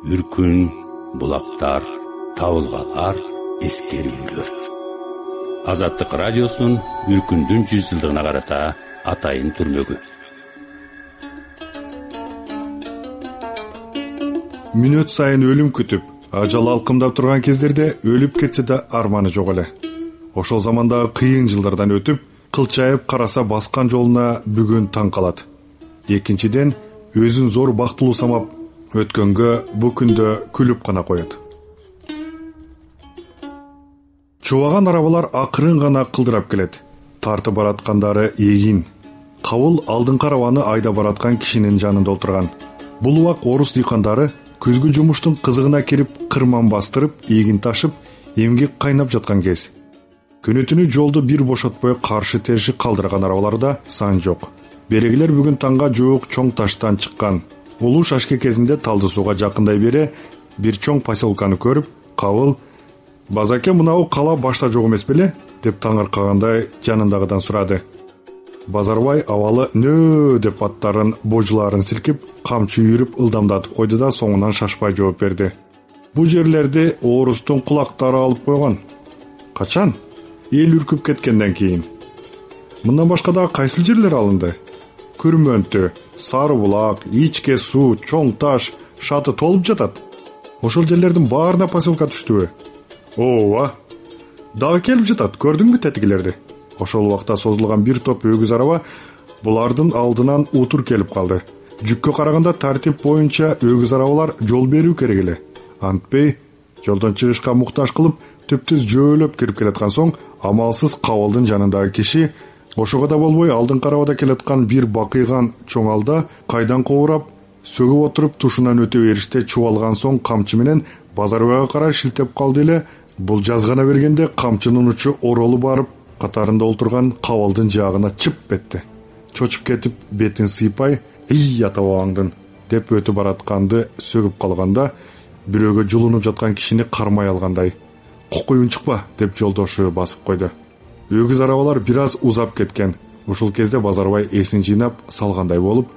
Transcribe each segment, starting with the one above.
үркүн булактар табылгалар эскерүүлөр. Азаттык радиосунун үркүндүн жүз жылдыгына карата атайын түрмөгү. Мүнөт сайын өлүм күтүп ажал алкымдап турган кездерде өлүп кетсе да арманы жок эле. Ошол замандагы кыйын жылдардан өтүп кылчайып караса баскан жолуна бүгүн таң калат. Экинчиден өзүн зор бактылуу самап өткөнгө бул күндө күлүп гана коет. Чубаган арабалар акырын гана кылдырап келет. Тартып бараткандары эгин кабыл алдыңкы арабаны айдап бараткан кишинин жанында отурган бул убак орус дыйкандары күзгү жумуштун кызыгына кирип кырман бастырып эгин ташып эмгек кайнап жаткан кез. Күнү түнү жолду бир бошотпой каршы тешик калтырган арабаларда сан жок. Берегилер бүгүн таңга жуук чоң таштан чыккан улуу шашке кезинде талды сууга жакындай бере бир чоң поселканы көрүп кабыл базаке мынабу кала башта жок эмес беле? деп таңыркагандай жанындагыдан сурады. Базарбай абалы нөө деп аттарын божуларын силкип камчы үйүрүп ылдамдатып койду да соңунан шашпай жооп берди. Бул жерлерди орустун кулактары алып койгон. Качан? Эл үркүп кеткенден кийин. Мындан башка дагы кайсыл жерлер алынды күрмөнтү сары булак ичке суу чоң таш шаты толуп жатат. Ошол жерлердин баарына поселка түштүбү. Ооба! Дагы келип жатат көрдүңбү тетигилерди? Ошол убакта созулган бир топ өгүз араба булардын алдынан утур келип калды. Жүккө караганда тартип боюнча өгүз арабалар жол берүү керек эле. Антпей жолдон чыгышка муктаж кылып түптүз жөөлөп кирип келаткан соң амалсыз кабылдын жанындагы киши ошого да болбой алдыңкы арабада келаткан бир бакыйган чоң алда кайдан кобурап сөгүп отуруп тушунан өтө бериште чубалган соң камчы менен базарбайга карай шилтеп калды эле. Бул жазгана бергенде камчынын учу оролуп барып катарында олтурган кабалдын жаагына чып этти чочуп кетип бетин сыйпай ый ата бабаңдын деп өтүп баратканды сөгүп калганда бирөөгө жулунуп жаткан кишини кармай алгандай кокуй унчукпа деп жолдошу басып койду өгүз арабалар бир аз узап кеткен. Ушул кезде базарбай эсин жыйнап салгандай болуп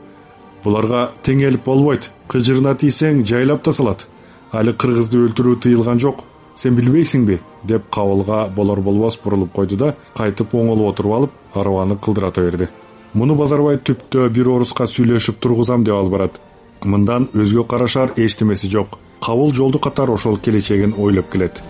буларга теңелип болбойт кыжырына тийсең жайлап да салат. Али кыргызды өлтүрүү тыйылган жок сен билбейсиңби? деп кабылга болор болбос бурулуп койду да кайтып оңолуп отуруп алып арабаны кылдырата берди. Муну базарбай түптө бир оруска сүйлөшүп тургузам деп алып барат. Мындан өзгө карашар эчтемеси жок. Кабыл жолду катар ошол келечегин ойлоп келет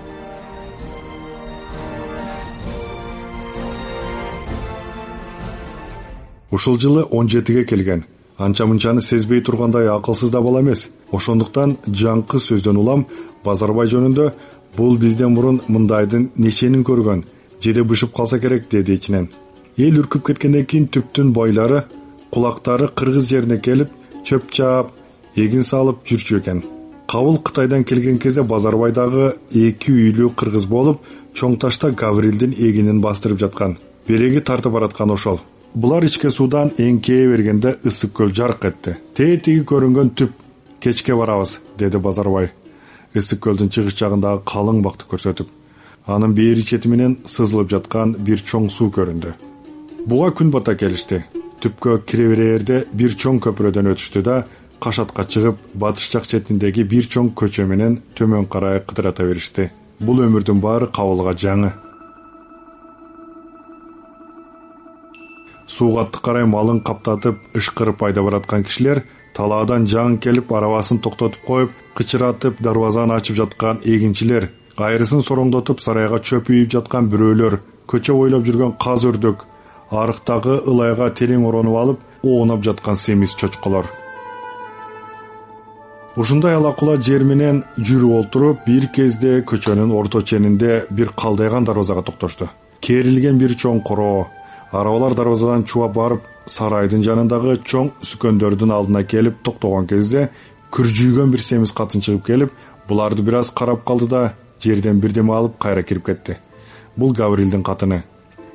ушул жылы он жетиге келген. Анча мынчаны сезбей тургандай акылсыз да бала эмес. Ошондуктан жаңкы сөздөн улам базарбай жөнүндө бул бизден мурун мындайдын неченин көргөн жеде бышып калса керек деди ичинен. Эл үркүп кеткенден кийин түптүн байлары кулактары кыргыз жерине келип чөп чаап эгин салып жүрчү экен. Кабыл кытайдан келген кезде базарбай дагы эки үйлүү кыргыз болуп чоң ташта гаврилдин эгинин бастырып жаткан. Береги тартып бараткан ошол булар ичке суудан эңкее бергенде ысык көл жарк этти. Тетиги көрүнгөн түп кечке барабыз деди базарбай. Ысык көлдүн чыгыш жагындагы калың бакты көрсөтүп анын бери чети менен сызылып жаткан бир чоң суу көрүндү. Буга күн бата келишти. Түпкө кире берерде бир чоң көпүрөдөн өтүштү да кашатка чыгып батыш жак четиндеги бир чоң көчө менен төмөн карай кыдырата беришти. Бул өмүрдүн баары кабылга жаңы суугатты карай малын каптатып ышкырып айдап бараткан кишилер талаадан жаң келип арабасын токтотуп коюп кычыратып дарбазаны ачып жаткан эгинчилер кайрысын сороңдотуп сарайга чөп үйүп жаткан бирөөлөр көчө бойлоп жүргөн каз өрдөк арыктагы ылайга терең оронуп алып оонап жаткан семиз чочколор. Ушундай ала кула жер менен жүрүп олтуруп бир кезде көчөнүн орто ченинде бир калдайган дарбазага токтошту керилген бир чоң короо арабалар дарбазадан чубап барып сарайдын жанындагы чоң сүкөндөрдүн алдына келип токтогон кезде күржүйгөн бир семиз катын чыгып келип буларды бир аз карап калды да жерден бирдеме алып кайра кирип кетти. Бул гаврилдин катыны.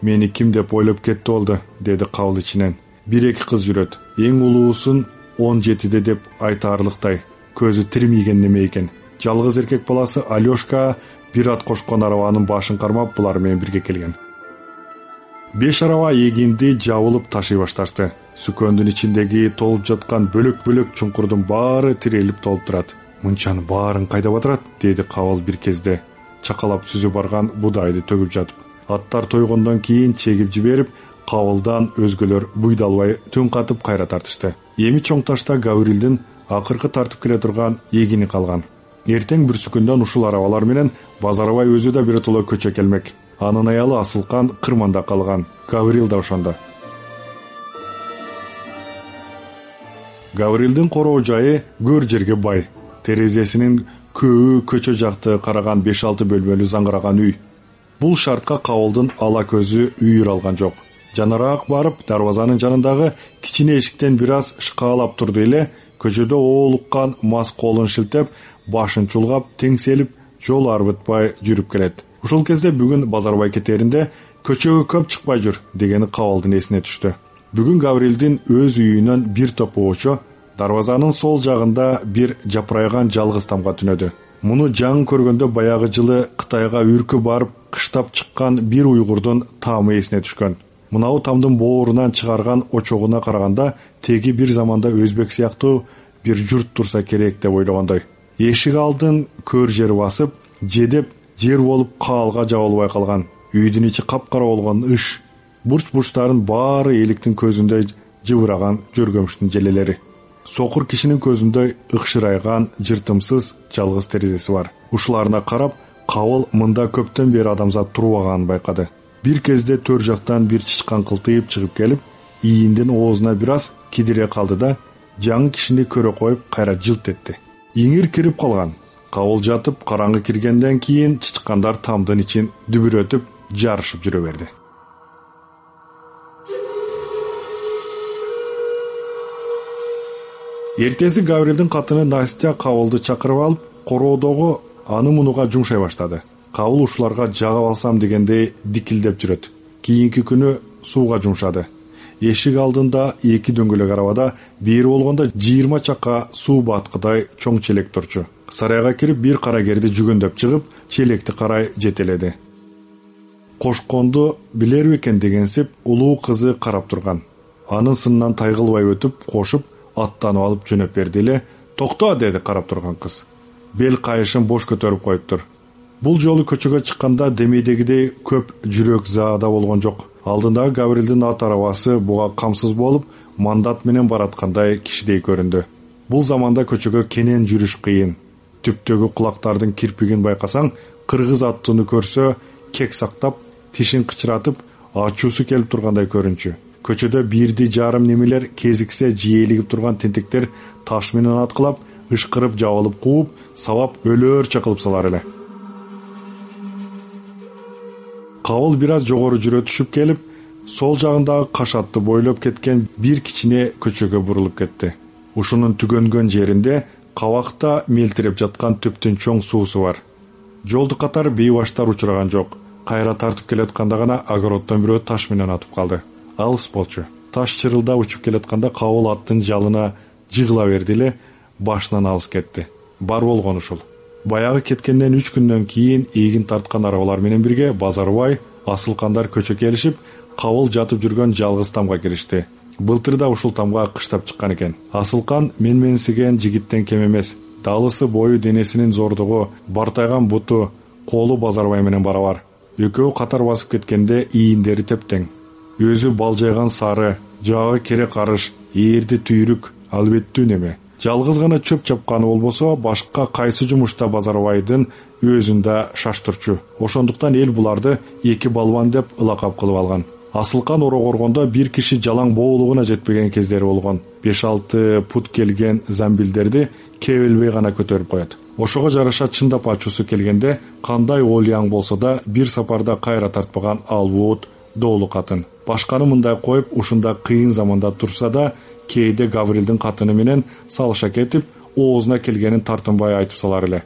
Мени ким деп ойлоп кетти болду деди кабыл ичинен. Бир эки кыз жүрөт. Эң улуусун он жетиде деп айтаарлыктай. Көзү тирмийген неме экен? Жалгыз эркек баласы алешка бир ат кошкон арабанын башын кармап булар менен бирге келген беш араба эгинди жабылып ташый башташты. Сүкөндүн ичиндеги толуп жаткан бөлөк бөлөк чуңкурдун баары тирелип толуп турат. Мынчанын баарын кайда батырат деди кабыл бир кезде. Чакалап сүзүп барган будайды төгүп жатып. Аттар тойгондон кийин чегип жиберип кабылдан өзгөлөр буйдалбай түн катып кайра тартышты. Эми чоң ташта гаврилдин акыркы тартып келе турган эгини калган. Эртең бүрсүкүндөн ушул арабалар менен базарбай өзү да биротоло көчө келмек анын аялы асылкан кырманда калган. Гаврил да ошондо. Гаврилдин короо жайы көр жерге бай. Терезесинин көбү көчө жакты караган беш алты бөлмөлүү заңгыраган үй. Бул шартка кабылдын ала көзү үйүр алган жок. Жанараак барып дарбазанын жанындагы кичине эшиктен бир аз шкаалап турду эле көчөдө оолуккан мас колун шилтеп башын чулгап теңселип жол арбытпай жүрүп келет ушул кезде бүгүн базарбай кетээринде көчөгө көп чыкпай жүр дегени кабылдын эсине түштү. Бүгүн гаврилдин өз үйүнөн бир топ оочо дарбазанын сол жагында бир жапырайган жалгыз тамга түнөдү. Муну жаңы көргөндө баягы жылы кытайга үркү барып кыштап чыккан бир уйгурдун таамы эсине түшкөн. Мынабу тамдын боорунан чыгарган очогуна караганда теги бир заманда өзбек сыяктуу бир журт турса керек деп ойлогондой. Эшик алдын көр жер басып жедеп жер болуп каалга жабылбай калган үйдүн ичи капкара болгон ыш бурч бурчтарын баары эликтин көзүндөй жыбыраган жөргөмүштүн желелери. Сокур кишинин көзүндөй ыкшырайган жыртымсыз жалгыз терезеси бар. Ушуларына карап кабыл мында көптөн бери адамзат турбаганын байкады. Бир кезде төр жактан бир чычкан кылтыйып чыгып келип ийиндин оозуна бир аз кидире калды да жаңы кишини көрө коюп кайра жылт этти. Иңир кирип калган кабыл жатып караңгы киргенден кийин чычкандар тамдын ичин дүбүрөтүп жарышып жүрө берди. Эртеси гаврилдин катыны настя кабылды чакырып алып короодогу аны мунуга жумшай баштады. Кабыл ушуларга жагып алсам дегендей дикилдеп жүрөт. Кийинки күнү сууга жумшады. Эшик алдында эки дөңгөлөк арабада бери болгондо жыйырма чака суу баткыдай чоң челек турчу сарайга кирип бир карагерди жүгөндөп чыгып челекти карай жетеледи. Кошконду билер бекен? дегенсип улуу кызы карап турган. Анын сынынан тайгылбай өтүп кошуп аттанып алып жөнөп берди эле. Токто деди карап турган кыз. Бел кайышын бош көтөрүп коюптур бул жолу көчөгө чыкканда демейдегидей көп жүрөк заада болгон жок. Алдындагы гаврилдин ат арабасы буга камсыз болуп мандат менен бараткандай кишидей көрүндү. Бул заманда көчөгө кенен жүрүш кыйын түптөгү кулактардын кирпигин байкасаң кыргыз аттууну көрсө кек сактап тишин кычыратып ачуусу келип тургандай көрүнчү. Көчөдө бирди жарым немелер кезиксе жиэлигип турган тентектер таш менен аткылап ышкырып жабылып кууп сабап өлөөрчө кылып салар эле. Кабыл бир аз жогору жүрө түшүп келип сол жагындагы кашатты бойлоп кеткен бир кичине көчөгө бурулуп кетти. Ушунун түгөнгөн жеринде кабакта мелтиреп жаткан түптүн чоң суусу бар. Жолду катар бейбаштар учураган жок. Кайра тартып келатканда гана огороддон бирөө таш менен атып калды. Алыс болчу таш чырылдап учуп келатканда кабыл аттын жалына жыгыла берди эле башынан алыс кетти. Бар болгону ушул. Баягы кеткенден үч күндөн кийин эгин тарткан арабалар менен бирге базарбай асылкандар көчө келишип кабыл жатып жүргөн жалгыз тамга киришти былтыр да ушул тамга кыштап чыккан экен. Асылкан менменсиген жигиттен кем эмес далысы бою денесинин зордугу бартайган буту колу базарбай менен барабар экөө катар басып кеткенде ийиндери тептең. Өзү балжайган сары жагы керек арыш ээрди түйрүк албеттүү неме жалгыз гана чөп чапканы болбосо башка кайсы жумушта базарбайдын өзүн да шаштырчу. Ошондуктан эл буларды эки балбан деп ылакап кылып алган асылкан оро коргондо бир киши жалаң боолугуна жетпеген кездери болгон. Беш алты пут келген замбилдерди кебелбей гана көтөрүп коет. Ошого жараша чындап ачуусу келгенде кандай олуяң болсо да бир сапарда кайра тартпаган албут доолу катын. Башканы мындай коюп ушундай кыйын заманда турса да кээде гаврилдин катыны менен салыша кетип оозуна келгенин тартынбай айтып салар эле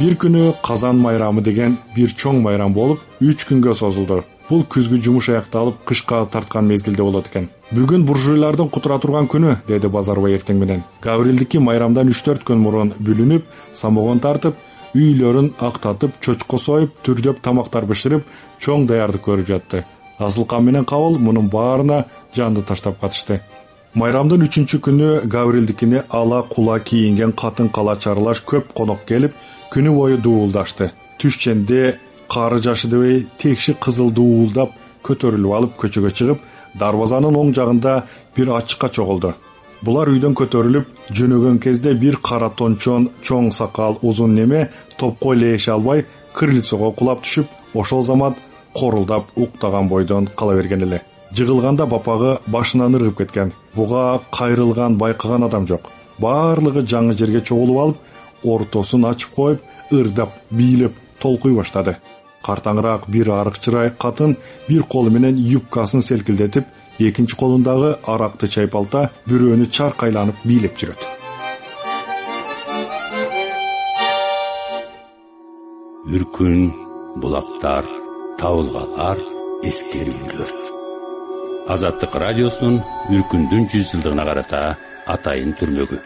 бир күнү казан майрамы деген бир чоң майрам болуп үч күнгө созулду. Бул күзгү жумуш аякталып кышка тарткан мезгилде болот экен. Бүгүн буржуйлардын кутура турган күнү деди базарбай эртең менен. Гаврилдики майрамдан үч төрт күн мурун бүлүнүп самогон тартып үйлөрүн актатып чочко союп түрдөп тамактар бышырып чоң даярдык көрүп жатты. Асылкан менен кабыл мунун баарына жанды таштап катышты. Майрамдын үчүнчү күнү гаврилдикине ала кула кийинген катын кала чарылаш көп конок келип күнү бою дуулдашты. Түшченде кары жашы дебей текши кызыл дуулдап көтөрүлүп алып көчөгө чыгып дарбазанын оң жагында бир ачыкка чогулду. Булар үйдөн көтөрүлүп жөнөгөн кезде бир кара тончон чоң сакал узун неме топко ілеше албай крыльцого кулап түшүп ошол замат корулдап уктаган бойдон кала берген эле. Жыгылганда бапагы башынан ыргып кеткен. Буга кайрылган байкаган адам жок. Баардыгы жаңы жерге чогулуп алып ортосун ачып коюп ырдап бийлеп толкуй баштады. Картаңыраак бир арык чырай катын бир колу менен юбкасын селкилдетип экинчи колундагы аракты чайпалта бирөөнү чаркайланып бийлеп жүрөт. Үркүн булактар табылгалар эскерүүлөр. Азаттык радиосунун үркүндүн жүз жылдыгына карата атайын түрмөгү